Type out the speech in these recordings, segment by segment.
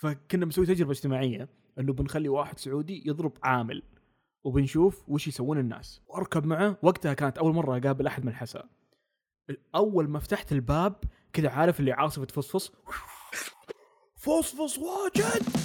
فكنا بنسوي تجربة اجتماعية انه بنخلي واحد سعودي يضرب عامل وبنشوف وش يسوون الناس. واركب معه وقتها كانت أول مرة أقابل أحد من الحساء. أول ما فتحت الباب كذا عارف اللي عاصفة فصفص فصفص واجد!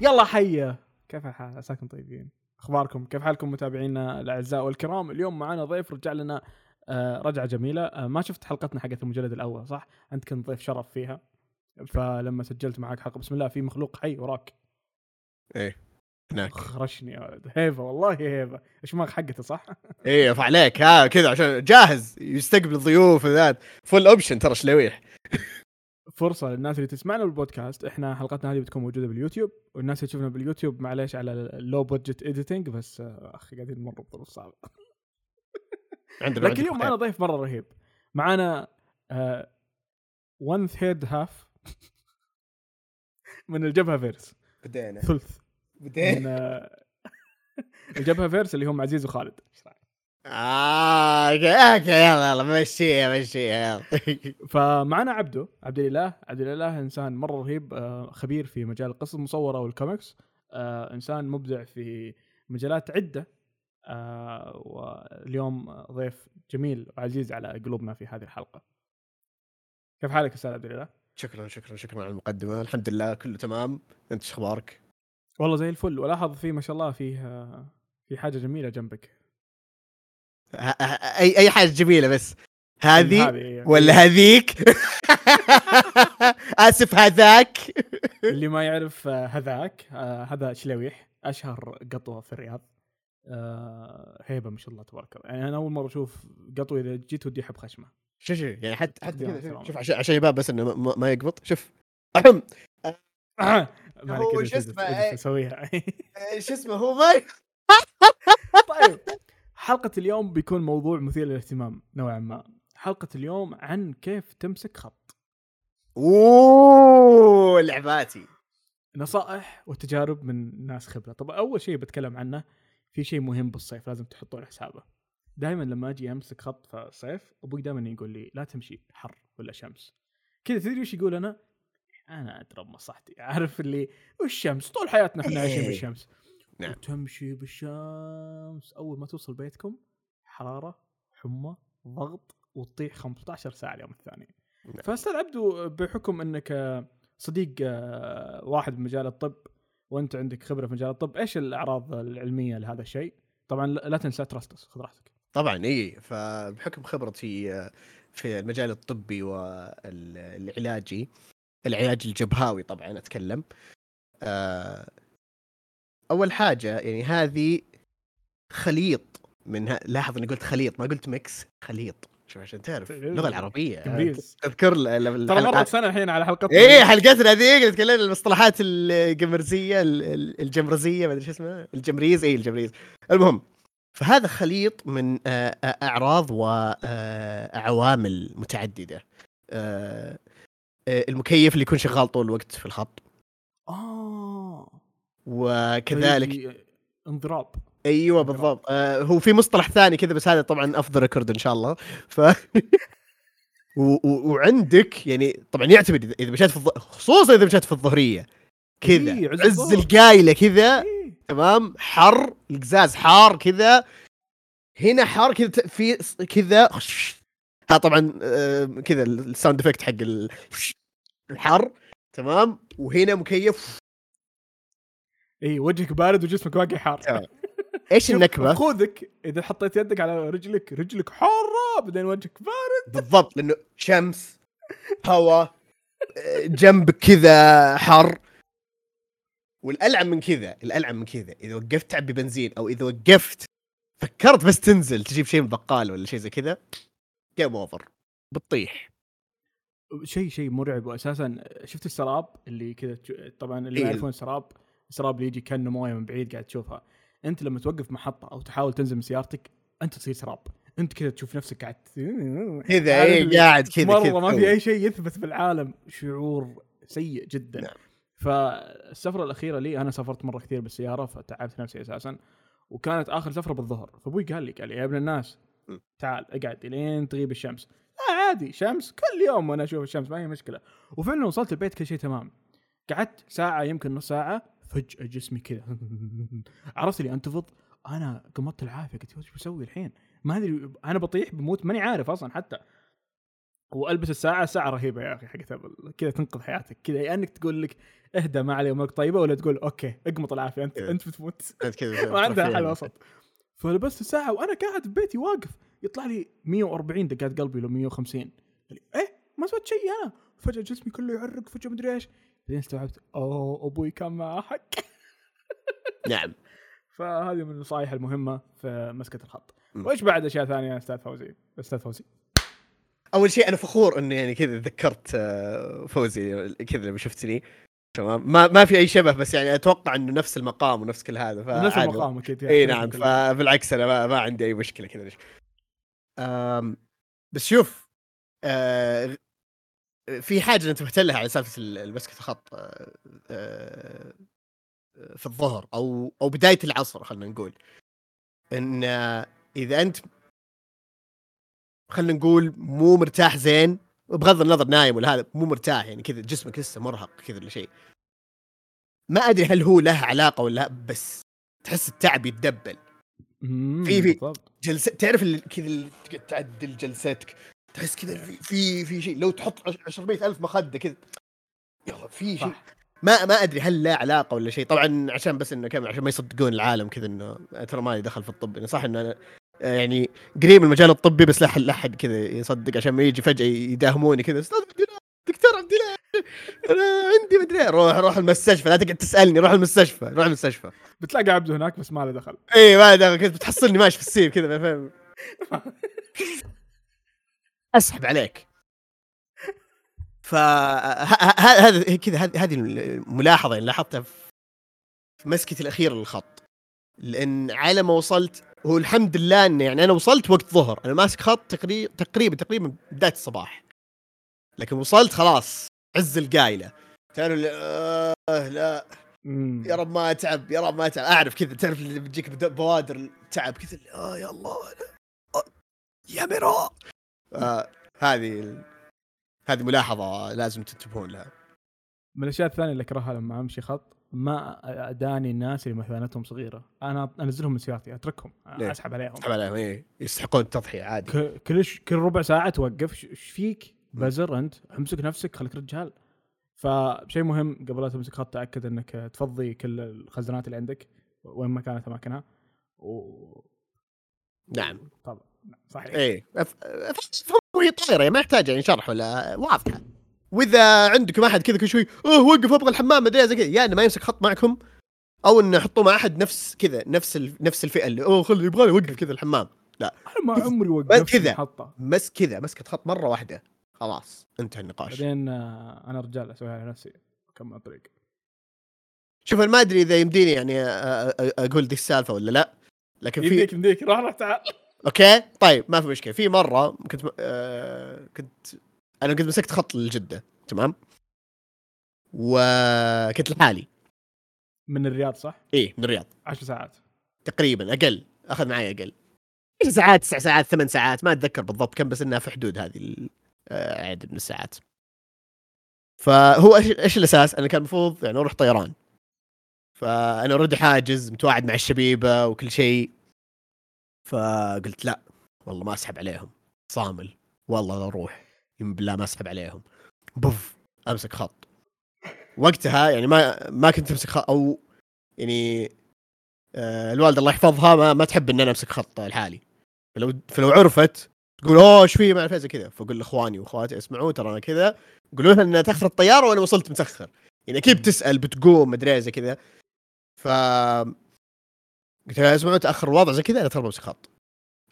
يلا حيا. كيف الحال؟ عساكم طيبين. أخباركم؟ كيف حالكم متابعينا الأعزاء والكرام؟ اليوم معنا ضيف رجع لنا آه، رجعة جميلة. آه، ما شفت حلقتنا حقت المجلد الأول صح؟ أنت كنت ضيف شرف فيها. فلما سجلت معك حلقة بسم الله في مخلوق حي وراك. إيه هناك. خرشني يا ولد. هيبه والله هيبه إيش ما حقته صح؟ إيه فعليك ها كذا عشان جاهز. يستقبل الضيوف وذات. full option ترى شلويح. فرصة للناس اللي تسمعنا بالبودكاست. إحنا حلقتنا هذه بتكون موجودة باليوتيوب والناس اللي تشوفنا باليوتيوب معليش على ال low budget editing بس آه، أخي قاعدين نمر بظروف صعبه عندنا لكن اليوم معنا ضيف مرة رهيب. معنا one third of من الجبهة verse. بدينا. ثلث. من آه، الجبهة verse اللي هم عزيز وخالد. آه okay okay يلا يلا مشيها مشيها يلا. فمعنا عبده عبد الإله. عبد الإله إنسان مرة رهيب آه، خبير في مجال القصص المصوره والكوميكس آه، إنسان مبدع في مجالات عدة. آه، واليوم ضيف جميل وعزيز على قلوبنا في هذه الحلقة. كيف حالك أستاذ عبد الإله؟ شكرا شكرا شكرا على المقدمة. الحمد لله كله تمام. أنت إيش أخبارك؟ والله زي الفل. ولاحظ فيه ما شاء الله فيه في حاجة جميلة جنبك. اي أي حاجة جميلة بس. هذه هذه ولا هذيك؟ آسف هذاك. اللي ما يعرف آه، هذاك آه، هذا شلويح أشهر قطوة في الرياض. آه، هيبة ما شاء الله تبارك الله. يعني أنا أول مرة أشوف قطوة إذا جيت ودي أحب خشمة. شوف شوف يعني حتى حتى كذا. شوف- عشان عشان يبان بس إنه ما- ما, يقبط. شوف. أحم. هو شو اسمه، إيه. شو اسمه؟ هو ما طيب. حلقة اليوم بيكون موضوع مثير للاهتمام نوعا ما. حلقة اليوم عن كيف تمسك خط. أوه لعباتي. نصائح وتجارب من ناس خبرة. طب أول شيء بتكلم عنه في شيء مهم بالصيف لازم تحطوه حسابه. دائما لما أجي أمسك خط في الصيف أبوي دائما يقول لي لا تمشي حر ولا شمس. كذا تدري وش يقول أنا؟ أنا ادرى بمصلحتي. عارف اللي والشمس طول حياتنا إحنا عايشين إيه. بالشمس. نعم. وتمشي بالشمس أول ما توصل بيتكم حرارة حمى ضغط وتطيح 15 ساعة اليوم الثاني نعم. فأستاذ عبدو بحكم إنك آه، صديق آه، واحد بمجال الطب وأنت عندك خبرة في مجال الطب إيش الأعراض العلمية لهذا الشيء طبعا لا تنسى ترستس خذ راحتك طبعا إي فبحكم خبرتي آه، في المجال الطبي والعلاجي العلاج الجبهاوي طبعا أتكلم أول حاجة يعني هذه خليط من ه... لاحظ إني قلت خليط ما قلت mix خليط. شوف عشان تعرف اللغة العربية. تذكر ال- ترى مرت سنه الحين على حلقتنا إيه حلقتنا ذيك تكلمنا المصطلحات القمرزيه ال- ال- الجمرزية ما أدري شو اسمها. الجمريز اي الجمريز. المهم فهذا خليط من آه، آه، أعراض وعوامل متعددة. آه، آه، المكيف اللي يكون شغال طول الوقت في الخط. آه. وكذلك انضراب. أيوه بالضبط. آه هو في مصطلح ثاني كذا بس هذا طبعا the record إن شاء الله. ف و- و- وعندك يعني طبعا يعتمد إذا مشيت في الظ... خصوصا إذا مشيت في الظهرية. كذا. إيه، عز. القايلة كذا إيه. تمام؟ حر القزاز حار كذا. هنا حار كذا في كذا. ها طبعا آه، كذا ال sound effect حق ال- الحر تمام؟ وهنا مكيف. اي وجهك بارد وجسمك باقي حار. إيش النكبة؟ خذك إذا حطيت يدك على رجلك رجلك حارة بعدين وجهك بارد. بالضبط لأنه شمس هواء آه، جنبك كذا حر. والألعن من كذا الألعن من كذا. إذا وقفت تعبي بنزين أو إذا وقفت فكرت بس تنزل تجيب شيء من البقال ولا شيء زي كذا game over بتطيح. شيء شيء مرعب واساسا شفت السراب اللي كذا طبعا اللي إيه. يعرفون السراب؟ السراب اللي يجي كأنه موية من بعيد قاعد تشوفها. أنت لما توقف محطة أو تحاول تنزل من سيارتك أنت تصير سراب. أنت كذا تشوف نفسك قاعد كذا اللي قاعد كذا مرة ما. في أي شيء يثبت في العالم شعور سيء جدا. نعم. فالسفرة الأخيرة لي أنا سافرت مرة كثير بالسيارة فتعبت نفسي أساسا. وكانت آخر سفرة بالظهر. فأبوي قال لي قال لي يا ابن الناس. تعال اقعد لين تغيب الشمس. لا عادي شمس كل يوم وأنا أشوف الشمس ما هي مشكلة. وفعلا وصلت البيت كل شيء تمام. قعدت ساعة يمكن نص ساعة فجأة جسمي كذا. عرفت اللي أنتفض؟ أنا قمطت العافية. قلت وش بسوي الحين؟ ما أدري أنا بطيح بموت ماني عارف أصلا حتى. وألبس الساعة ساعة رهيبة يا أخي حقت ابل كذا تنقذ حياتك. كذا يا انك تقول لك اهدى ما علي امورك طيبة. ولا تقول okay اقمط العافية أنت إيه. أنت بتموت. ما عندها حل. وسط فلبست الساعة وأنا قاعد في بيتي واقف. يطلع لي 140 دقات قلبي لو 150 قال لي إيه ما سويت شيء أنا. فجأة جسمي كله يعرق فجأة مدري إيش. بعدين استوعبت أوه أبوي كان معه حق نعم. فهذه من النصائح المهمة في مسكة الخط. وإيش بعد أشياء ثانية أستاذ فوزي؟ أستاذ فوزي. أول شيء أنا فخور انه يعني كذا تذكرت آه، فوزي كذا لما شفتني تمام؟ ما ما في أي شبه بس يعني أتوقع إنه نفس المقام ونفس كل هذا نفس فعادي. المقام أكيد إي نعم فبالعكس أنا ما, ما عندي أي مشكلة كذا بس شوف آه في حاجة انتبهت لها على سالفة ال- المسكة الخط آه آه في الظهر أو أو بداية العصر خلينا نقول. إن آه، إذا أنت خلينا نقول مو مرتاح زين بغض النظر نايم ولا هذا مو مرتاح يعني كذا جسمك لسه مرهق كذا ولا شيء. ما أدري هل هو له علاقة ولا لا بس تحس التعب يتدبل. في- في-. جلسة تعرف كذا تعدل جلستك. تحس كذا في في, في شيء. لو تحط 100 ألف مخدة كذا يلا في شيء. ما ما أدري هل له علاقة ولا شيء. طبعا عشان بس إنه كم عشان ما يصدقون العالم كذا إنه ترى مالي دخل في الطب. يعني صح إنه أنا يعني قريب المجال الطبي بس لا أحد- لا احد كذا يصدق عشان ما يجي فجأة يداهموني كذا أستاذ عبد الله دكتور عبد الله أنا عندي مدري إيه. روح روح المستشفى. لا تقعد تسألني. روح المستشفى. روح المستشفى. بتلاقي عبده هناك بس ما له دخل. اي ما دخل. كنت بتحصلني ماشي في السيف كذا فاهم؟ أسحب عليك. ف ه- ه- هذا كذا هذه الملاحظة اللي لاحظتها في مسكتي الاخيره للخط. لأن على ما وصلت هو الحمد لله انه يعني أنا وصلت وقت ظهر. أنا ماسك خط تقريبا تقريبا تقريبا بداية الصباح. لكن وصلت خلاص عز القايلة. تعرف اللي، آه لا. يا رب ما أتعب يا رب ما أتعب. أعرف كذا تعرف اللي بتجيك بوادر التعب. كذا آه يا الله آه، يا مرا آه هذه ال- هذه ملاحظة لازم تنتبهون لها. من الأشياء الثانية اللي أكرهها لما أمشي خط ما أداني الناس اللي مثانتهم صغيرة. أنا أنزلهم من سيارتي أتركهم؟ أسحب عليهم. أسحب عليهم إيه. يستحقون التضحية عادي. ك- كل ش- كل ربع ساعة توقف ش- إيش فيك؟ بزر أنت أمسك نفسك خليك رجال. فشيء مهم قبل لا تمسك خط تأكد إنك تفضي كل الخزانات اللي عندك وين ما كانت اماكنها و نعم. طبعا. صحيح. إيه. وهي طايره ما يحتاج يعني شرح ولا واضحه وإذا عندكم أحد كذا كل شوي أوه وقف أبغى الحمام. مدري زي كذا. يا إنه ما يمسك خط معكم أو إنه يحطوه مع أحد نفس كذا نفس. نفس الفئة اللي أوه خلي يبغى يوقف كذا الحمام. أنا ما عمري وقفت كذا. مس كذا مسكت خط مرة واحدة. خلاص انتهى النقاش. بعدين آه، أنا رجال اسويها على نفسي كم الطريق شوف أنا ما أدري إذا يمديني يعني أ- أ- أقول دي السالفة ولا لا لكن في يمديك يمديك. روح روح تعال. أوكي؟ طيب ما في مشكلة. في مرة كنت آه كنت أنا كنت مسكت خط لجده تمام؟ وكنت لحالي. من الرياض صح؟ إيه من الرياض. 10 ساعات. تقريبا أقل. أخذ معي أقل. 10 ساعات تسع ساعات ثمان ساعات ما أتذكر بالضبط كم بس إنها في حدود هذه آه، عدد من الساعات. فهو إيش إيش الأساس؟ أنا كان المفروض يعني أروح طيران. فأنا already حاجز متواعد مع الشبيبة وكل شيء. فقلت لا والله ما أسحب عليهم. صامل. والله لا أروح. بالله ما أسحب عليهم. بف أمسك خط. وقتها يعني ما ما كنت أمسك خط أو يعني آه، الوالده الله يحفظها ما, ما تحب إن أنا أمسك خط لحالي. فلو فلو عرفت تقول أوه إيش في؟ ما أعرف زي كذا. فأقول لإخواني وإخواتي اسمعوا ترى أنا كذا. قولوا لها ان تأخر الطيارة وأنا وصلت متأخر. يعني أكيد بتسأل بتقوم مدري زي كذا. ف قلت لها اسمعوا تاخر الوضع زي كذا أنا ترى بمسك خط.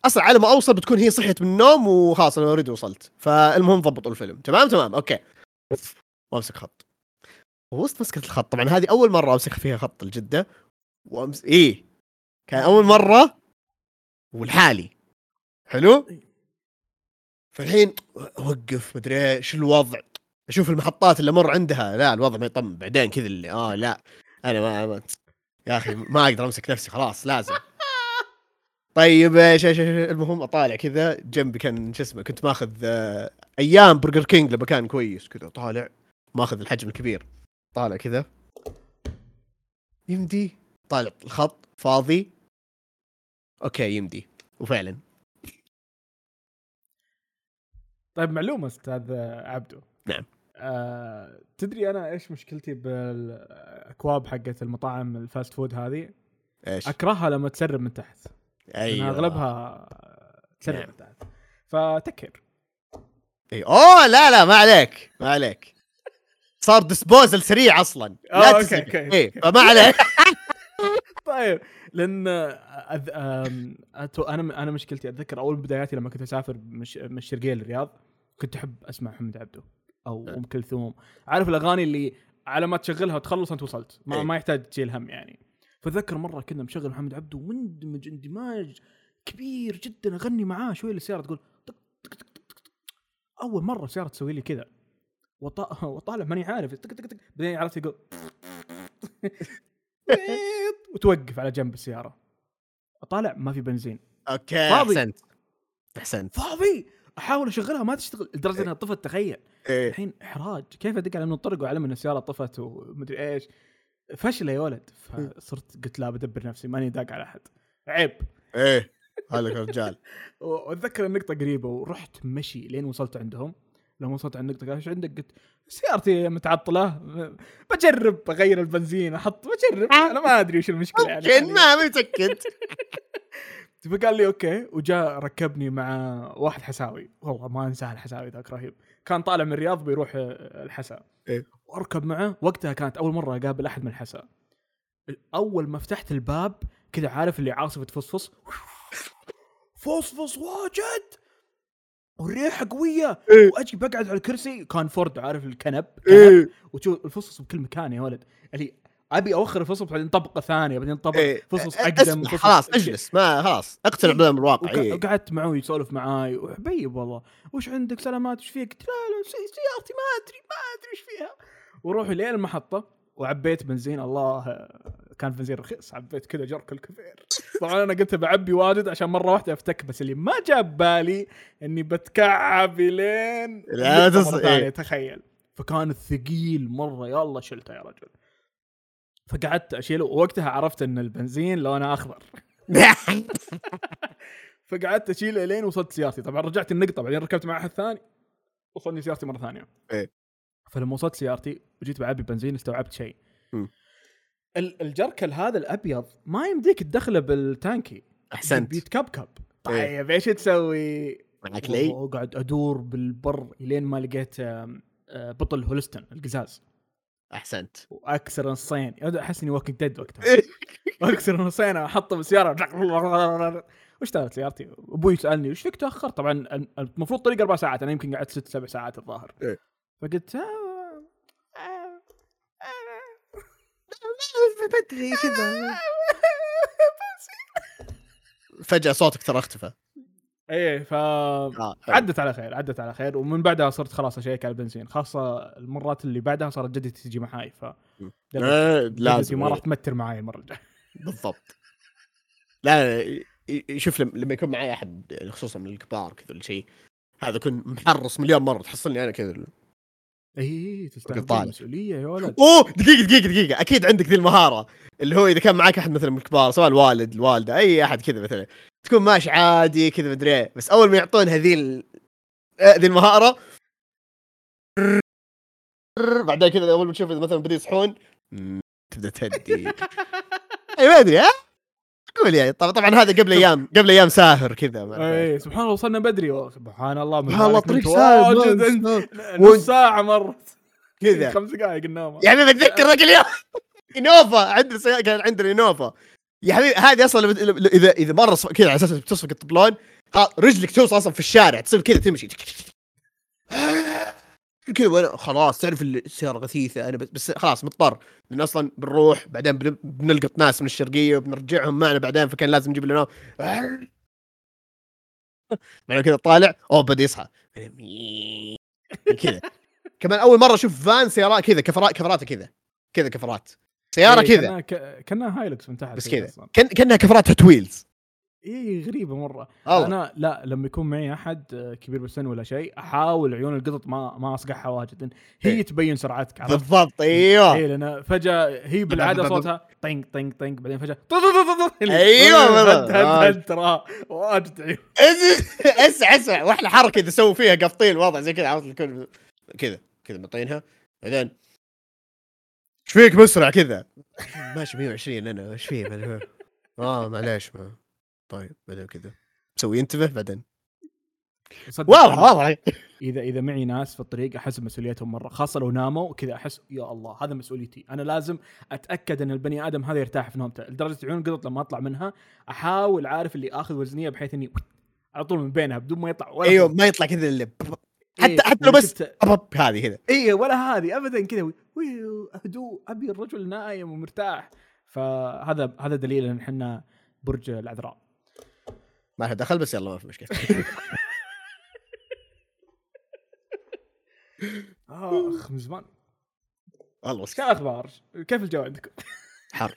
أصلا على ما أوصل بتكون هي صحيت من النوم وخلاص أنا already وصلت. فالمهم ضبطوا الفيلم. تمام؟ تمام. okay. وأمسك خط. وسط مسكة الخط. طبعا هذه أول مرة أمسك فيها خط الجدة. وامس إيه. كان أول مرة ولحالي. حلو؟ فالحين اوقف مدري إيش الوضع. أشوف المحطات اللي أمر عندها. لا الوضع ما يطمن. بعدين كذا اللي آه لا. أنا ما يا أخي ما أقدر أمسك نفسي خلاص لازم. طيب إيش إيش إيش- المهم أطالع كذا جنبي كان شو اسمه كنت ماخذ آه، أيام برجر كينج لما كان كويس كذا طالع ماخذ الحجم الكبير طالع كذا. يمدي طالع الخط فاضي. okay يمدي وفعلا. طيب معلومة أستاذ عبدو. نعم. آه، تدري أنا إيش مشكلتي بالأكواب حقت المطاعم ال fast food هذه؟ إيش؟ أكرهها لما تسرب من تحت. أيوه. أغلبها تسرب نعم. من تحت. فتكر إي أوه لا لا ما عليك ما عليك. صار disposable سريع أصلا. لا okay، تسرق okay. إيه فما عليك. طيب لأن أذ... أم... أتو... أنا أنا مشكلتي أتذكر أول بداياتي لما كنت أسافر مش... من الشرقيه للرياض كنت أحب أسمع محمد عبده. أو. ام كلثوم عارف الأغاني اللي على ما تشغلها وتخلص أنت وصلت. ما, إيه. ما يحتاج تشيل هم يعني. فاتذكر مرة كنا مشغل محمد عبده ومندمج اندماج كبير جدا أغني معاه شوي السياره تقول طق طق طق طق طق. أول مرة السيارة تسوي لي كذا. وط... وطالع ماني عارف. طق طق طق بعدين عرفت يقول وتوقف على جنب السيارة. أطالع ما في بنزين. أوكي. فاضي. أحسنت. أحسنت. فاضي. أحاول أشغلها ما تشتغل. لدرجة إنها طفت تخيل. إيه. الحين إحراج. كيف أدق على من الطرق وأعلم إن السيارة طفت ومدري إيش. فشلة يا ولد. فصرت قلت لا بدبر نفسي. ماني داق على أحد. عيب. إيه. هذا رجال وأتذكر النقطة قريبة ورحت مشي لين وصلت عندهم. لما وصلت عند النقطة قال إيش عندك؟ قلت سيارتي متعطلة. بجرب اغير البنزين أحط بجرب. أنا ما أدري وش المشكلة يعني. ممكن ما متاكد فقال لي أوكي وجاء ركبني مع واحد حساوي. والله ما أنساه الحساوي ذاك رهيب. كان طالع من الرياض بيروح الحسا. إيه. وأركب معه. وقتها كانت أول مرة أقابل أحد من الحسا. أول ما فتحت الباب كذا عارف اللي عاصفة تفصفص فصفص واجد! والريحه قوية! إيه. وأجي بقعد على الكرسي. كان فورد عارف الكنب؟ كنب. إيه وتشوف الفصص بكل مكان يا ولد. اللي ابي اوخر الفصص بعدين طبقة ثانية بعدين طبقة إيه. فصص أ- أقدم فصص خلاص اجلس ما خلاص اقتنع بالامر الواقع وق- إيه. وقعدت معه يسولف معاي وحبيب والله وش عندك سلامات وش فيك؟ قلت لا لا سي- سيارتي ما أدري ما أدري وش فيها وروح لين المحطة وعبيت بنزين الله كان بنزين رخيص عبيت كذا جرك الكثير طبعا أنا قلت بعبي واجد عشان مرة واحدة أفتك بس اللي ما جاب بالي إني بتكعب لين لا نقطة تص- مرة ثانية إيه. تخيل فكان ثقيل مرة يلا شلته يا رجل فقعدت اشيله ووقتها عرفت إن البنزين لونه أخضر. فقعدت أشيله لين وصلت سيارتي. طبعا رجعت النقطة بعدين ركبت مع أحد ثاني وصلني سيارتي مرة ثانية. إيه. فلما وصلت سيارتي وجيت بعبي بنزين استوعبت شيء. الجركل هذا الأبيض ما يمديك تدخله بالتانكي. أحسنت. بيتكبكب إيه. طيب إيش تسوي؟ معك لي؟ وأقعد أدور بالبر لين ما لقيت آه، بطل Holsten القزاز. احسنت واكسر نصين احس اني Walking Dead وقتها واكسر نصين احطه بالسياره واشتغلت سيارتي أبوي يسالني وش فيك تاخر طبعا ال- المفروض طريق أربع ساعات أنا يمكن قعدت ست سبع ساعات الظاهر إيه. فقلت آه، آه، آه، بدري كذا فجاه صوتك ترى اختفى إيه ف آه. عدت على خير عدت على خير ومن بعدها صرت خلاص أشيك على البنزين خاصة المرات اللي بعدها صارت جدتي تجي معاي ف آه، لازم ما راح إيه. تمتر معاي المرة الجاية بالضبط لا شوف لما يكون معي أحد خصوصا من الكبار كذا ولا شيء هذا اكون محرص مليون مرة تحصلني أنا كذا اي تستاهل طالع. المسؤولية يا ولد أوه دقيقة دقيقة دقيقة أكيد عندك ذي المهارة اللي هو إذا كان معك أحد مثلا من الكبار سواء الوالد الوالدة أي أحد كذا مثلا تكون ماشي عادي كذا مدري إيه، بس أول ما يعطون هذي ال- آه، ذي المهارة. بعدين كذا أول ما تشوف مثلا بدا يصحون. تبدأ تهدي. اي ما أدري ها؟ قول يعني طبعا طبعا هذا قبل أيام قبل أيام ساهر كذا. اي سبحان الله وصلنا بدري. والله سبحان الله من سبحان الله طريق ما- نص ساعة مرت. كذا. خمس دقائق النوم يا حبيبي أتذكر ذاك اليوم. إنوفا عندنا سيارة كان عندنا إنوفا. يا حبيبي هذه أصلا اذا إذا مرة كذا على أساس بتصفق الطبلون رجلك توصل أصلا في الشارع تصير كذا تمشي. كذا وأنا خلاص تعرف السيارة غثيثة أنا بس, خلاص مضطر. لأن أصلا بنروح بعدين بن- بنلقط ناس من الشرقية وبنرجعهم معنا بعدين فكان لازم نجيب لنا بعدين كذا طالع أوه بدأ يصحى. كذا. كمان أول مرة أشوف فان سيارات كذا كفرات كفراته كذا. كذا كفرات. سيارة إيه، كذا. كأنها ك- كأنها Hilux من تحت بس كذا كأنها كفرات Hot Wheels. اي غريبة مرة. والله أنا لا لما يكون معي أحد آه، كبير بالسن ولا شيء أحاول عيون القطط ما ما اصقعها واجد. هي إيه. تبين سرعتك عرفت؟ بالضبط أيوه. اي لأن فجأة هي بالعادة صوتها طنق طنق طنق بعدين فجأة طو- طو- طو- طو- طو. أيوة، هد بالضبط. هد هد ترى. واجد عيون. اسمع اسمع واحلى حركة إذا سووا فيها قافطين الوضع زي كذا عرفت؟ الكل كذا كذا مطينها. بعدين إيش فيك مسرع كذا. ماشي 120 أنا إيش فيه بعدين؟ آه معليش ما. طيب بعدين كذا. سوي ينتبه بعدين. واضح واضح. إذا إذا معي ناس في الطريق أحس بمسؤوليتهم مرة خاصة لو ناموا كذا أحس يا الله هذا مسؤوليتي. أنا لازم أتأكد إن البني آدم هذا يرتاح في نومته. لدرجة عيون القطط لما أطلع منها أحاول عارف اللي آخذ وزنية بحيث إني على طول من بينها بدون ما يطلع ولا أيوه. ما يطلع كذا اللي حتى حتى لو لما بس أبب هذه كذا. اي ولا هذه ابدا كذا. هدوء أبي الرجل نايم ومرتاح. فهذا هذا دليل إن إحنا برج العذراء. ما لها دخل بس يلا ما في مشكلة. أخ من زمان. والله إيش الاخبار؟ كيف الجو عندكم؟ حر.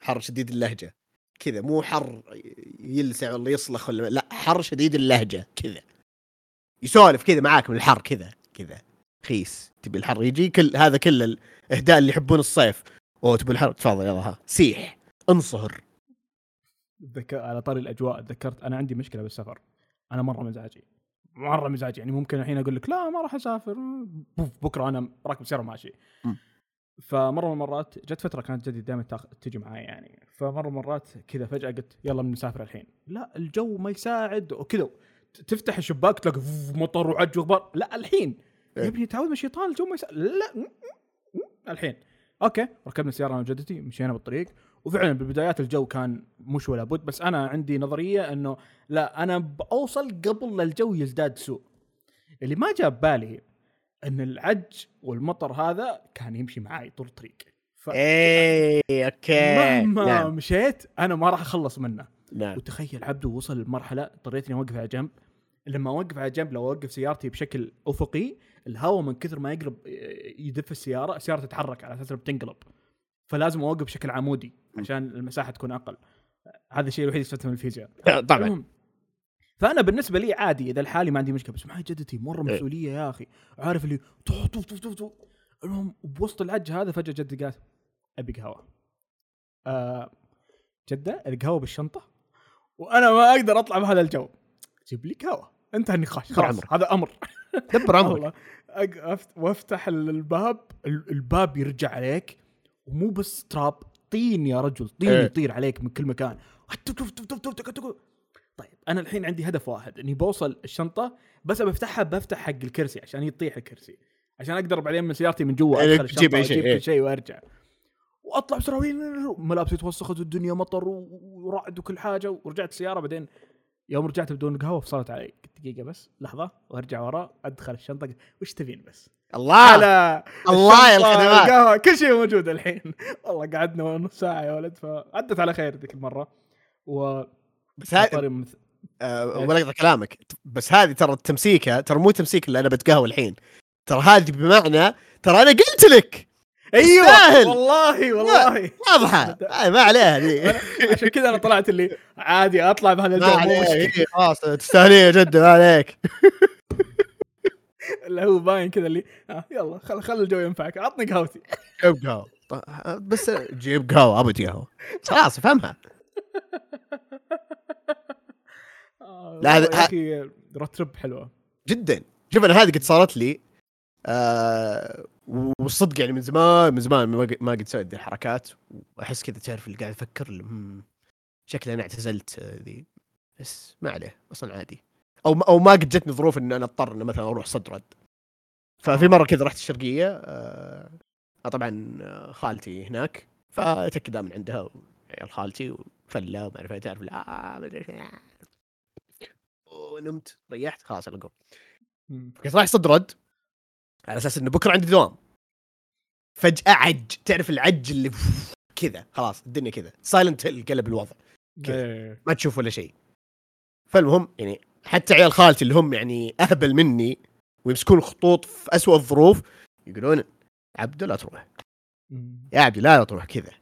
حر شديد اللهجة. كذا مو حر يلسع ولا يصلخ ولا لا حر شديد اللهجة. كذا. يسولف كذا معاك من الحر كذا كذا. خيس. تبي الحر يجي؟ كل هذا كل الاهداء اللي يحبون الصيف. أوه تبي الحر؟ تفضل يلا ها. سيح. انصهر. تذكر على طاري الأجواء تذكرت أنا عندي مشكلة بالسفر. أنا مرة مزاجي مرة مزاجي يعني ممكن الحين أقول لك لا ما راح أسافر. بوف بكرة أنا راكب سيارة ماشي م. فمرة من المرات جت فترة كانت جدي دائما تاخ... تجي معاي يعني. فمرة من المرات كذا فجأة قلت يلا بنسافر الحين. لا الجو ما يساعد وكذا. تفتح الشباك تلاقي مطر وعج وغبار. لا الحين. إيه. يا ابني تعود من الشيطان الجو ما يساعد لا الحين. okay ركبنا السيارة أنا وجدتي مشينا بالطريق. وفعلا بالبدايات الجو كان مش ولا بد بس أنا عندي نظرية إنه لا أنا بوصل قبل لا الجو يزداد سوء. اللي ما جاء ببالي إن العج والمطر هذا كان يمشي معاي طول الطريق ف إيه okay. مهما نعم. مشيت أنا ما راح أخلص منه. نعم. وتخيل عبده وصل لمرحلة اضطريت إني أوقف على جنب. لما أوقف على جنب لو أوقف سيارتي بشكل أفقي الهواء من كثر ما يقلب يدف السيارة السيارة تتحرك على أساس بتنقلب. فلازم أوقف بشكل عمودي عشان المساحة تكون أقل. هذا الشيء الوحيد اللي استفدته من الفيزياء طبعا. المهم، فأنا بالنسبة لي عادي إذا لحالي ما عندي مشكلة بس معي جدتي مرة إيه. مسؤولية يا أخي. عارف اللي طو طو طو طو. المهم بوسط العج هذا فجأة جدي قالت ابي قهوه آه جدة القهوه بالشنطة؟ وأنا ما أقدر أطلع بهذا الجو. جيب لي قهوه انتهى النقاش. خلاص. هذا أمر. دبر عمرك. وأفتح الباب. ال- الباب يرجع عليك. ومو بس تراب طين يا رجل. طين إيه. يطير عليك من كل مكان. طيب أنا الحين عندي هدف واحد. إني بوصل الشنطة بس بفتحها بفتح حق الكرسي عشان يطيح الكرسي. عشان أقدر بعدين من سيارتي من جوا إيه، ادخل تجيب الشنطة شيء، واجيب إيه. شيء وأرجع. وأطلع بسرعة ملابسي توسخت والدنيا مطر ورعد وكل حاجة ورجعت السيارة بعدين يوم رجعت بدون قهوة فصلت علي قلت دقيقة بس لحظة وارجع ورا أدخل الشنطة وش تبين بس؟ الله! على الله يا الخدمات القهوة كل شيء موجود الحين. والله قعدنا نص ساعة يا ولد فعدت على خير ذيك المرة. و بس هذه مث- ولا اقطع كلامك. بس هذه ترى التمسيكة ترى مو تمسيك اللي أنا بتقهوى الحين. ترى هذه بمعنى ترى أنا قلت لك! أيوه. تستاهل. والله والله. واضحة. ما عليها دي عشان كذا أنا طلعت اللي عادي أطلع بهذا الجو إيه، خلاص تستاهلين جدة ما عليك. اللي هو باين كذا اللي آه يلا خل خل الجو ينفعك. عطني قهوتي. جيب قهوة. طيب، بس جيب قهوة ابد قهوه خلاص افهمها. آه لا، هذا- road trip حلوة. جدا. شوف أنا هذه قد صارت لي آه والصدق يعني من زمان من زمان ما قد- سويت ذي الحركات وأحس كذا تعرف اللي قاعد أفكر اللي، "مم، شكلي أنا اعتزلت آه، ذي. بس ما عليه أصلا عادي. أو ما- أو ما قد جتني ظروف إن أنا أضطر ان مثلا أروح صد رد ففي مرة كذا رحت الشرقية آه آه، طبعا آه، خالتي هناك فتك من عندها عيال خالتي وفلة وما أعرف تعرف لا ما أدري. ونمت ريحت خلاص يلا قوم مم. كنت رايح صد رد على أساس إنه بكرة عندي دوام. فجأة عج تعرف العج اللي كذا خلاص الدنيا كذا سايلنت هيل قلب الوضع كذا. إيه. ما تشوف ولا شيء. فالمهم يعني حتى عيال خالتي اللي هم يعني أهبل مني ويمسكون الخطوط في أسوأ الظروف يقولون عبده لا تروح. يا عبدي لا لا تروح كذا.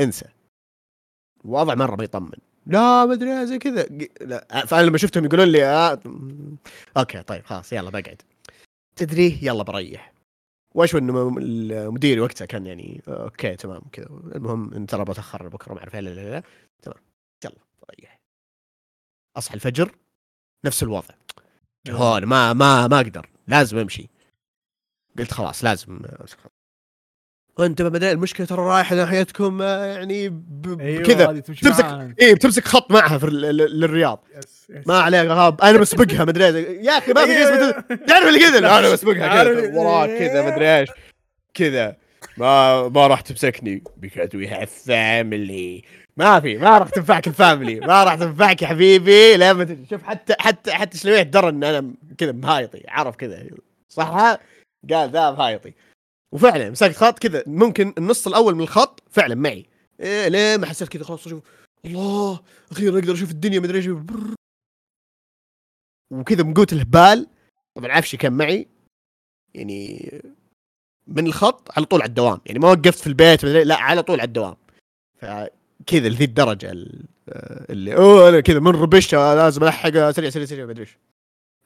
انسى. الوضع مرة ما يطمن لا ما أدري زي كذا. لا فأنا لما شفتهم يقولون لي آه okay طيب خلاص يلا بقعد. تدري؟ يلا بريح. واشو إنه المدير وقتها كان يعني okay تمام كذا. المهم إن ترى بتأخر بكرة ما أعرف إيه، لا لا لا. تمام. يلا بريح. أصحى الفجر نفس الوضع. هون ما ما ما أقدر. لازم أمشي. قلت خلاص لازم ما ادري المشكلة ترى رايحة ناحيتكم آه، يعني ب- كذا هذه تمشي تمسك. إيه بتمسك خط معها في للرياض. yes yes ما عليك غاب أنا بسبقها ما أدري يا أخي ما في اسمه تعرف اللي كذا. أنا بسبقها كذا. وراك كذا. ما أدري إيش. كذا. ما ما راح تمسكني because we have family. ما في ما راح تنفعك ال family. ما راح تنفعك يا حبيبي. لا ما تدري. شوف حتى حتى حتى شلويح درى ان أنا كذا مهايطي عرف كذا. صح؟ قال ذا مهايطي وفعلا مسكت خط كذا ممكن النص الأول من الخط فعلا معي. إيه ليه؟ ما حسيت كذا خلاص أشوف. الله أخيرا أقدر أشوف الدنيا ما أدري إيش. وكذا من قوه الهبال. طبعا عفشي كان معي. يعني من الخط على طول على الدوام. يعني ما وقفت في البيت مدري- لا على طول على الدوام. فكذا لذي الدرجة ال- آه، اللي أوه أنا كذا من ربش آه، لازم الحق سريع سريع سريع ما أدري إيش.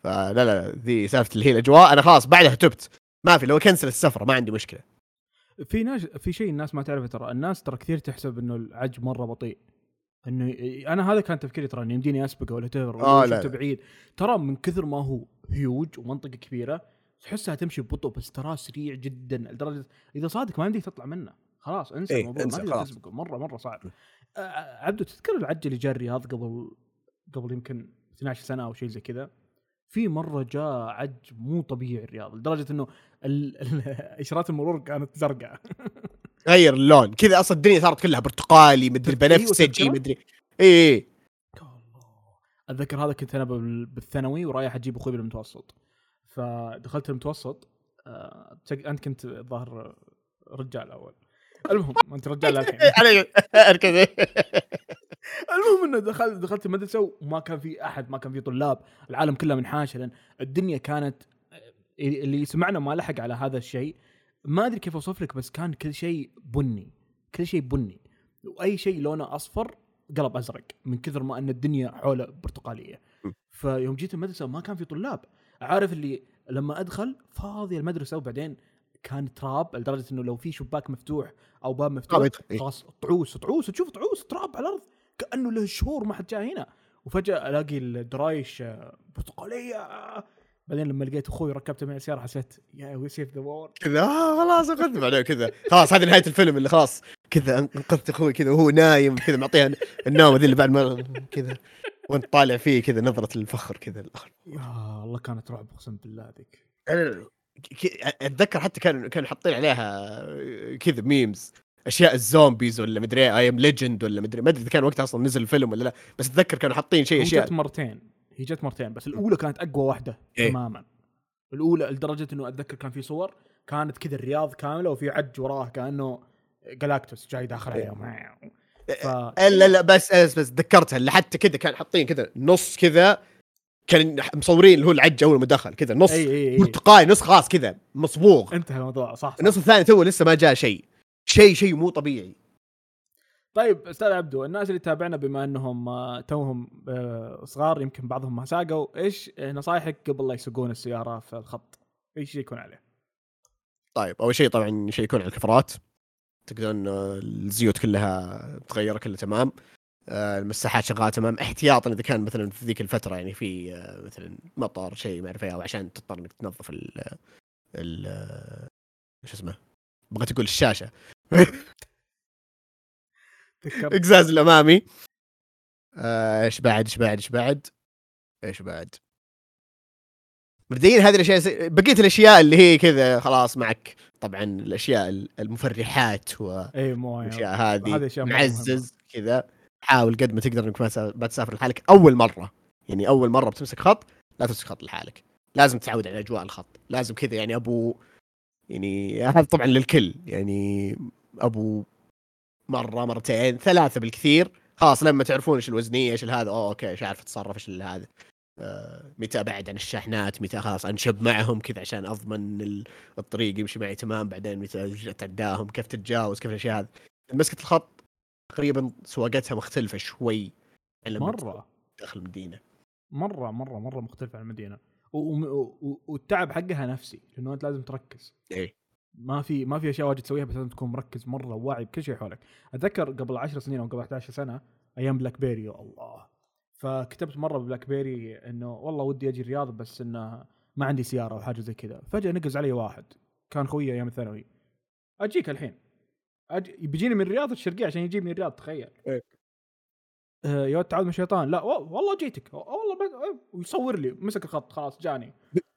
فلا لا لا ذي سالفة اللي هي الأجواء. أنا خلاص بعدها تبت. ما في لو كنسل السفرة ما عندي مشكلة. في ناس في شيء الناس ما تعرفه ترى الناس ترى كثير تحسب إنه العج مرة بطيء. إنه أنا هذا كان تفكيري ترى إنه يمديني أسبقه ولا تهر آه، لا،. بعيد. ترى من كثر ما هو هيوج ومنطقة كبيرة تحسها تمشي ببطء بس تراه سريع جدا لدرجة إذا صادق ما يمديك تطلع منه. خلاص انسى إيه، الموضوع انسى، ما تقدر خلاص. تسبقه مرة مرة صعب. عبدو تذكر العج اللي جاء الرياض قبل قبل يمكن 12 سنة أو شيء زي كذا؟ في مرة جاء عج مو طبيعي الرياض لدرجة إنه إشارات المرور كانت زرقاء. غير اللون كذا أصلا الدنيا صارت كلها برتقالي مدري أيوة، بنفسجي؟ مدري اي اي الله. أتذكر هذا كنت أنا بال- بالثانوي ورايح أجيب أخوي بالمتوسط. فدخلت المتوسط تك- أنت كنت ظاهر رجال أول. المهم أنت رجال الحين المهم إنه دخلت دخلت المدرسة وما كان في أحد ما كان في طلاب العالم كله منحاش لأن الدنيا كانت اللي سمعنا ما لحق على هذا الشيء ما أدري كيف أوصف لك بس كان كل شيء بني كل شيء بني وأي شيء لونه أصفر قلب أزرق من كثر ما أن الدنيا حوله برتقالية. فيوم جيت المدرسة ما كان في طلاب عارف اللي لما أدخل فاضيه المدرسة وبعدين كان تراب لدرجة إنه لو في شباك مفتوح أو باب مفتوح. إيه. خلاص طعوس طعوس تشوف طعوس تراب على الأرض كأنه له شهور ما حد جاء هنا. وفجأة ألاقي الدرايش آه، برتقالية. بعدين لما لقيت أخوي ركبته معي السيارة حسيت يا we save the world كذا آه خلاص أخذت بعدين كذا. خلاص هذه نهاية الفيلم اللي خلاص. كذا أنقذت أخوي كذا وهو نايم كذا معطيها النومه ذي اللي بعد ما كذا. وأنت طالع فيه كذا نظرة الفخر كذا. يا الله كانت رعب أقسم بالله هذيك. أنا ك- أتذكر حتى كانوا كانوا حاطين عليها كذا memes أشياء ال zombies ولا مدري I Am Legend ولا مدري ما أدري إذا كان وقتها أصلا نزل الفيلم ولا لا بس أتذكر كانوا حاطين شيء أشياء جت مرتين هي جت مرتين بس الأولى كانت أقوى واحدة إيه. تماما الأولى لدرجة إنه أتذكر كان في صور كانت كذا الرياض كاملة وفي عج وراه كأنه Galactus جاي داخل إيه. عليهم ف... لا لا بس بس, بس تذكرتها اللي حتى كذا كان حاطين كذا نص كذا كان مصورين اللي هو العج أول ما دخل كذا نص برتقالي نص خلاص كذا مصبوغ انتهى الموضوع صح, صح. النص الثاني تو لسه ما جاء شيء شيء شيء مو طبيعي. طيب أستاذ عبدو الناس اللي تابعنا بما أنهم آه، توهم آه، صغار يمكن بعضهم ما ساقوا إيش نصايحك قبل لا يسوقون السيارة في الخط؟ إيش يكون عليه؟ طيب أول شيء طبعا يشيكون على الكفرات. تقدرون آه، الزيوت كلها متغيره كلها تمام. المساحات شغالة تمام. احتياطا إذا كان مثلا في ذيك الفترة يعني في مثلا مطر شيء ما أعرف أو عشان تضطر إنك تنظف ال ال شو اسمه؟ بغيت أقول الشاشة. إقزاز الأمامي. آه، إيش بعد؟ إيش بعد؟ إيش بعد؟ إيش بعد؟ مبدئيا هذه الأشياء بقية الأشياء اللي هي كذا خلاص معك. طبعا الأشياء المفرحات و اي مويه الأشياء هذه. معزز كذا. حاول قد ما تقدر إنك ما تسا- ما تسافر لحالك. أول مرة. يعني أول مرة بتمسك خط لا ترسم خط لحالك. لازم تتعود على أجواء الخط. لازم كذا يعني أبو يعني هذا طبعا للكل. يعني أبو مرة مرتين ثلاثة بالكثير. خلاص لما تعرفون إيش الوزنية إيش هذا أوه أوكي إيش عارف أتصرف إيش هذا. آه متى أبعد عن الشاحنات متى خلاص أنشب معهم كذا عشان أضمن ال- الطريق يمشي معي تمام. بعدين متى أتعداهم؟ كيف تتجاوز؟ كيف الأشياء هذه؟ مسكة الخط تقريبا سواقتها مختلفة شوي عن لما تكون مرة. داخل المدينة. مرة مرة مرة مختلفة عن المدينة. والتعب حقها نفسي لأنه أنت لازم تركز. إيه. ما في ما في أشياء واجد تسويها بس لازم تكون مركز مرة واعي بكل شيء حولك. أتذكر قبل 10 سنين أو قبل 11 سنة أيام BlackBerry يا الله. فكتبت مرة ب BlackBerry إنه والله ودي أجي الرياض بس إنه ما عندي سيارة أو حاجة زي كذا. فجأة نقز علي واحد كان خوي أيام الثانوي. أجيك الحين. أجي بيجيني من الرياض الشرقية عشان يجيبني الرياض تخيل. إيه. آه يا تعود من الشيطان. لا والله جيتك. والله ويصور لي. مسك الخط خلاص جاني.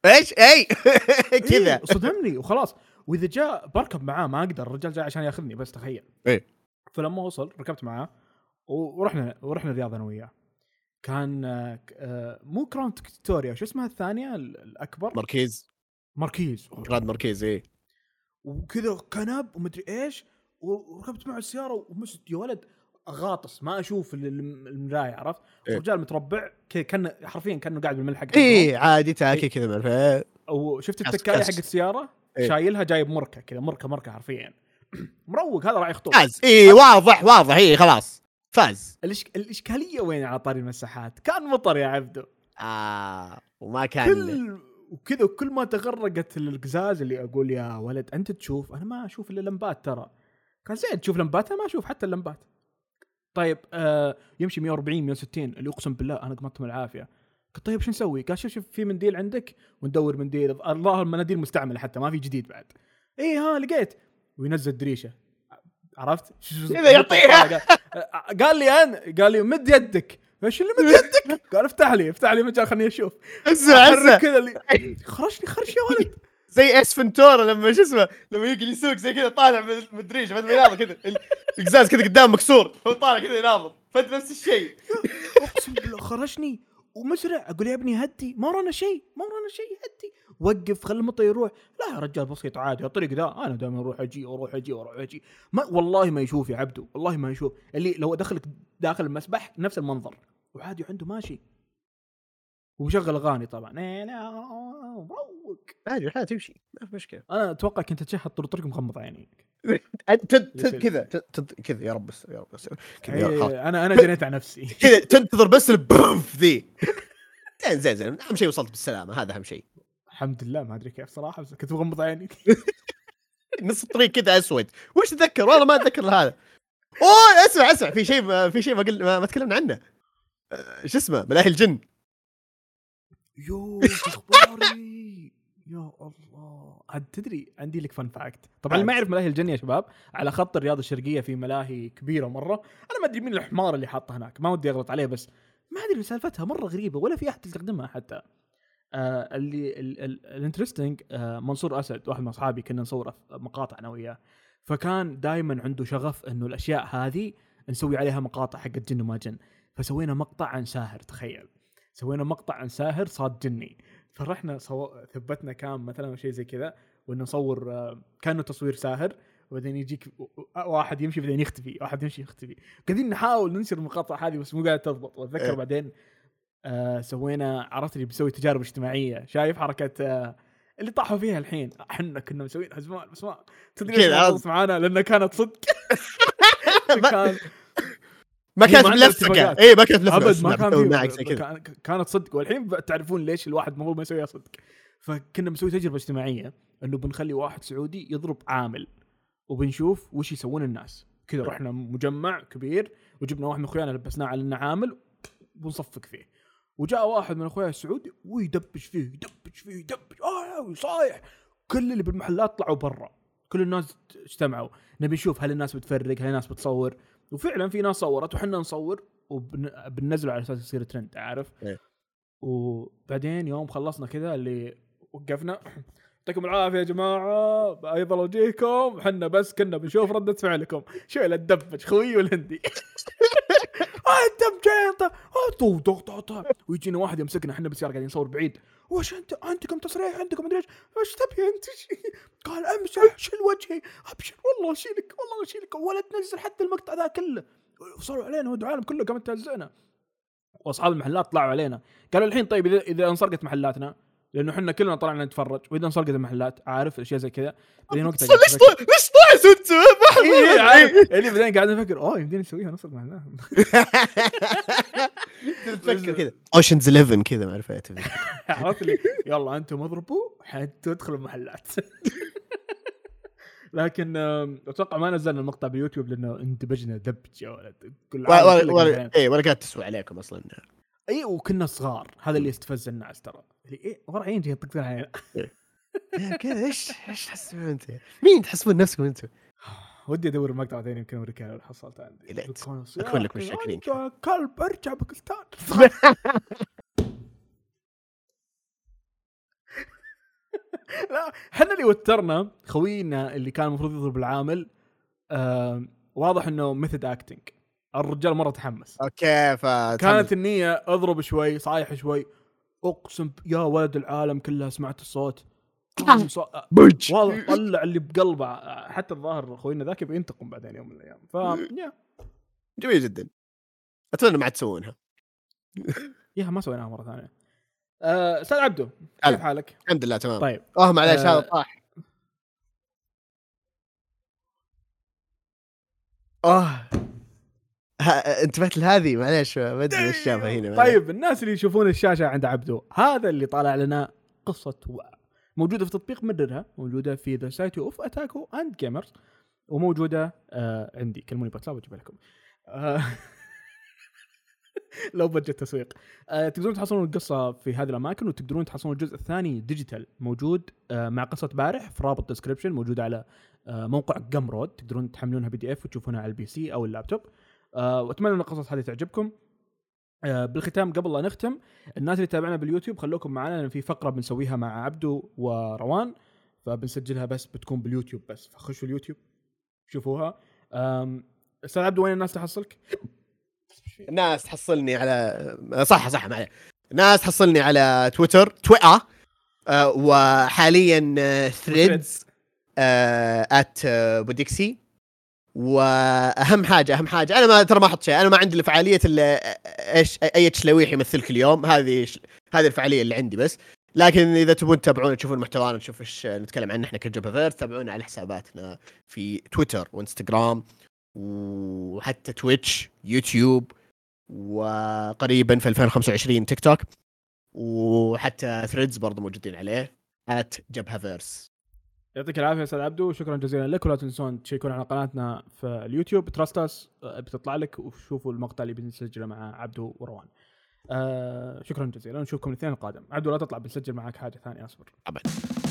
إيش؟ إي! كذا. إيه صدمني. وخلاص. وإذا جاء بركب معاه ما أقدر. الرجال جاي عشان ياخذني بس تخيل. إيه. فلما وصل ركبت معاه ورحنا ورحنا الرياض أنا وياه. كان آه، مو Crown Victoria شو اسمها الثانية؟ ال- الأكبر؟ Marquis. Marquis. Grand Marquis إيه وكذا كنب ومدري إيش وركبت معه السيارة ومشت. يا ولد اغاطس ما أشوف ال- ال- المراية عرفت؟ إيه. الرجال متربع كذا كان حرفيا كأنه قاعد بالملحق حقهم. إيه عادي تاكي كذا من الف- وشفت التكاية. حق السيارة؟ إيه. شايلها جايب مركة كذا مركة مركة حرفيا. مروق هذا راعي خطوط فاز. إيه واضح واضح. إيه خلاص. فاز. الإش... الإشكالية وين على طاري المساحات؟ كان مطر يا عبدو. آه وما كان كل وكذا وكل ما تغرقت القزاز اللي أقول يا ولد أنت تشوف أنا ما أشوف إلا لمبات ترى. كان زين تشوف لمبات أنا ما أشوف حتى اللمبات. طيب آه يمشي 140 160 اللي اقسم بالله أنا قمتهم العافية. قلت طيب شو نسوي؟ قال شوف شوف في منديل عندك وندور منديل. الله المناديل مستعملة حتى ما في جديد بعد. اي ها لقيت. وينزل دريشة. عرفت؟ شو- كذا يعطيها. قال- قال لي أنا قال لي مد يدك. إيش اللي مد يدك؟ قال افتح لي افتح لي مجال خليني أشوف. أحرك اسمع كذا اللي خرشني خرش يا ولد. زي Ace Ventura لما شو اسمه لما يجي يسوق زي كذا طالع من الدريشه بعد ما يناظر كذا ال- القزاز كذا قدام مكسور هو طالع كذا يناظر فانت نفس الشيء اقسم بالله خرشني ومسرع أقول يا ابني هدي ما ورانا شيء ما ورانا شيء هدي وقف خلي المطر يروح لا يا رجال بسيط عادي الطريق ذا أنا دائما أروح أجي وأروح أجي وأروح أجي ما والله ما يشوف يا عبدو والله ما يشوف اللي لو ادخلك داخل المسبح نفس المنظر وعادي عنده ماشي ومشغل اغاني طبعا لا، مروق عادي الحياة تمشي. ما في مشكلة. أنا أتوقع كنت تشهد طول الطريق مغمض. تد- كذا كذا. يا رب بس يا رب. إيه، أنا أنا جنيت على نفسي. كذا تنتظر بس البوف ذي. زين زين زين. أهم شيء وصلت بالسلامة. هذا أهم شيء. الحمد لله ما أدري كيف صراحة بس كنت مغمض عيني نص الطريق كذا أسود. وش تتذكر والله ما أتذكر هذا. أوه اسمع اسمع. في شيء في شيء ما قل ما, ما تكلمنا عنه. آه، شو اسمه؟ ملاهي الجن. يو اخباري يا الله. عاد تدري عندي لك fun fact طبعا اللي ما يعرف ملاهي الجن يا شباب. على خط الرياض الشرقية في ملاهي كبيرة مرة. أنا ما أدري مين الحمار اللي حاطه هناك. ما ودي اغلط عليه بس ما أدري سالفتها مرة غريبة ولا في أحد يستخدمها حتى. آه اللي ال interesting آه منصور أسد واحد من أصحابي كنا نصور مقاطع أنا وياه. فكان دائما عنده شغف إنه الأشياء هذه نسوي عليها مقاطع حقت جن وما جن. فسوينا مقطع عن ساهر تخيل. سوينا مقطع عن ساهر صاد جني. فرحنا صو... ثبتنا cam مثلا أو شيء زي كذا وإنه نصور آه، كأنه تصوير ساهر وبعدين يجيك واحد يمشي بعدين يختفي واحد يمشي يختفي. قاعدين نحاول ننشر المقاطع هذه بس مو قاعد تضبط. واتذكر إيه. بعدين آه سوينا عرفت اللي بيسوي تجارب اجتماعية. شايف حركة آه اللي طاحوا فيها الحين. إحنا كنا مسوينها زمان بس ما تدري معانا؟ لأنها كانت صدق. كان ما كانت ما عندها ملفقه. اي ما كانت ملفقه أبد ما كان معك زي كذا. كان- كانت صدق. والحين تعرفون ليش الواحد المفروض ما يسويها صدق. فكنا بنسوي تجربة اجتماعية إنه بنخلي واحد سعودي يضرب عامل وبنشوف وش يسوون الناس. كذا رحنا مجمع كبير وجبنا واحد من أخويانا لبسناه على إنه عامل وبنصفق فيه. وجاء واحد من أخويا السعودي ويدبش فيه يدبش فيه يدبش آه ويصايح كل اللي بالمحلات طلعوا برا. كل الناس اجتمعوا. نبي نشوف هل الناس بتفرق هل الناس بتصور. وفعلا في ناس صورت وحنا نصور وبننزله على أساس يصير ترند عارف؟ إيه. وبعدين يوم خلصنا كذا اللي وقفنا يعطيكم العافية يا جماعة أيضا وجيكم إحنا بس كنا بنشوف رده فعلكم شو الدبج خوي والهندي أنت؟ طو طو ويجينا واحد يمسكنا إحنا بالسياره قاعدين نصور بعيد. وش انت؟ عندكم تصريح؟ عندكم مدري إيش؟ إيش تبي انت؟ قال امسح شيل وجهي. ابشر. والله اشيلك. والله اشيلك. ولا تنزل حتى المقطع ذا كله. وصلوا علينا. ودعوا العالم كله. قامت تهزئنا واصحاب المحلات طلعوا علينا. قالوا الحين طيب اذا انسرقت محلاتنا لأنه إحنا كلنا طلعنا نتفرج وإذا انسرقت المحلات عارف أشياء زي كذا؟ بعدين وقتها ليش طلع- ليش طلعت انت؟ ما إيه، أحب- عارف. اللي بعدين قاعد أفكر اوه يمدينا نسويها نسرق محلات. تفكر كذا. اوشنز 11 كذا ما عرفت. عرفت اللي يلا أنتم اضربوا حتدخلوا المحلات. لكن أتوقع ما نزلنا المقطع باليوتيوب لأنه اندبجنا دبج يا ولد. كل ولا كله ولا قاعد اي ولا كانت تسوى عليكم أصلا. اي وكنا صغار. هذا اللي يستفز الناس ترى. ورا عين جاي يطقطق علينا إيه، كذا إيش إيش تحسبون انت؟ مين تحسبون نفسكم أنتم؟ ودي أدور المقطع ثاني يمكن أوريك أنا لو حصلته عندي أكون لك أنت كلب ارجع باكستان. لا إحنا اللي وترنا خوينا اللي كان المفروض يضرب العامل آه واضح إنه method acting الرجال مرة تحمس. okay ف كانت النية أضرب شوي صايح شوي أقسم يا ولد العالم كلها سمعت الصوت. بوج واضح طلع اللي بقلبه حتى الظاهر خوينا ذاك يبي ينتقم بعدين يوم من الأيام. ف يا جميل جدا. أتمنى ما تسوونها. يا ما سويناها مرة ثانية. آه، أستاذ عبدو هلا. كيف حالك؟ الحمد لله تمام. طيب. اوه معليش آه، هذا طاح. اوه ها- انتبهت لهذه؟ معليش ما أدري إيش جابها هنا طيب الناس اللي يشوفون الشاشة عند عبدو هذا اللي طالع لنا قصة و... موجودة في تطبيق مدرها موجودة في the Society of Otaku and Gamers وموجودة آه عندي. كلموني بواتساب واجيب لكم. آه low budget تسويق. آه تقدرون تحصلون القصة في هذه الأماكن وتقدرون تحصلون الجزء الثاني digital موجود آه مع قصة بارح في رابط description موجود على آه موقع Gumroad تقدرون تحملونها PDF وتشوفونها على ال PC أو اللابتوب. آه وأتمنى إن القصص هذه تعجبكم. آه بالختام قبل لا نختم الناس اللي تابعنا باليوتيوب خلوكم معنا لأن في فقرة بنسويها مع عبدو وروان فبنسجلها بس بتكون باليوتيوب بس. فخشوا اليوتيوب شوفوها. أستاذ عبدو وين الناس تحصلك؟ الناس تحصلني على صح صح معي الناس تحصلني على تويتر تويتر آه وحاليا Threads at بوديكسي. وأهم حاجة أهم حاجة أنا ما ترى ما أحط شيء أنا ما عندي الا فعاليه إيش اي شلويح يمثلك اليوم هذه هذه الفعالية اللي عندي بس. لكن إذا تبون تتابعونا تشوفون محتوانا تشوف إيش نتكلم عنه إحنا كجبهه verse تابعونا على حساباتنا في تويتر وإنستغرام وحتى تويتش يوتيوب وقريبا في 2025 تيك توك وحتى Threads برضو موجودين عليه at جبهه verse يعطيك العافية أستاذ عبدو. شكرا جزيلا لك. ولا تنسون تشيكون على قناتنا في اليوتيوب. trust us بتطلع لك وشوفوا المقطع اللي بنسجله مع عبدو وروان. آه شكرا جزيلا. نشوفكم الأثنين القادم. عبدو لا تطلع بنسجل معك حاجة ثانية. أصبر. ابدا.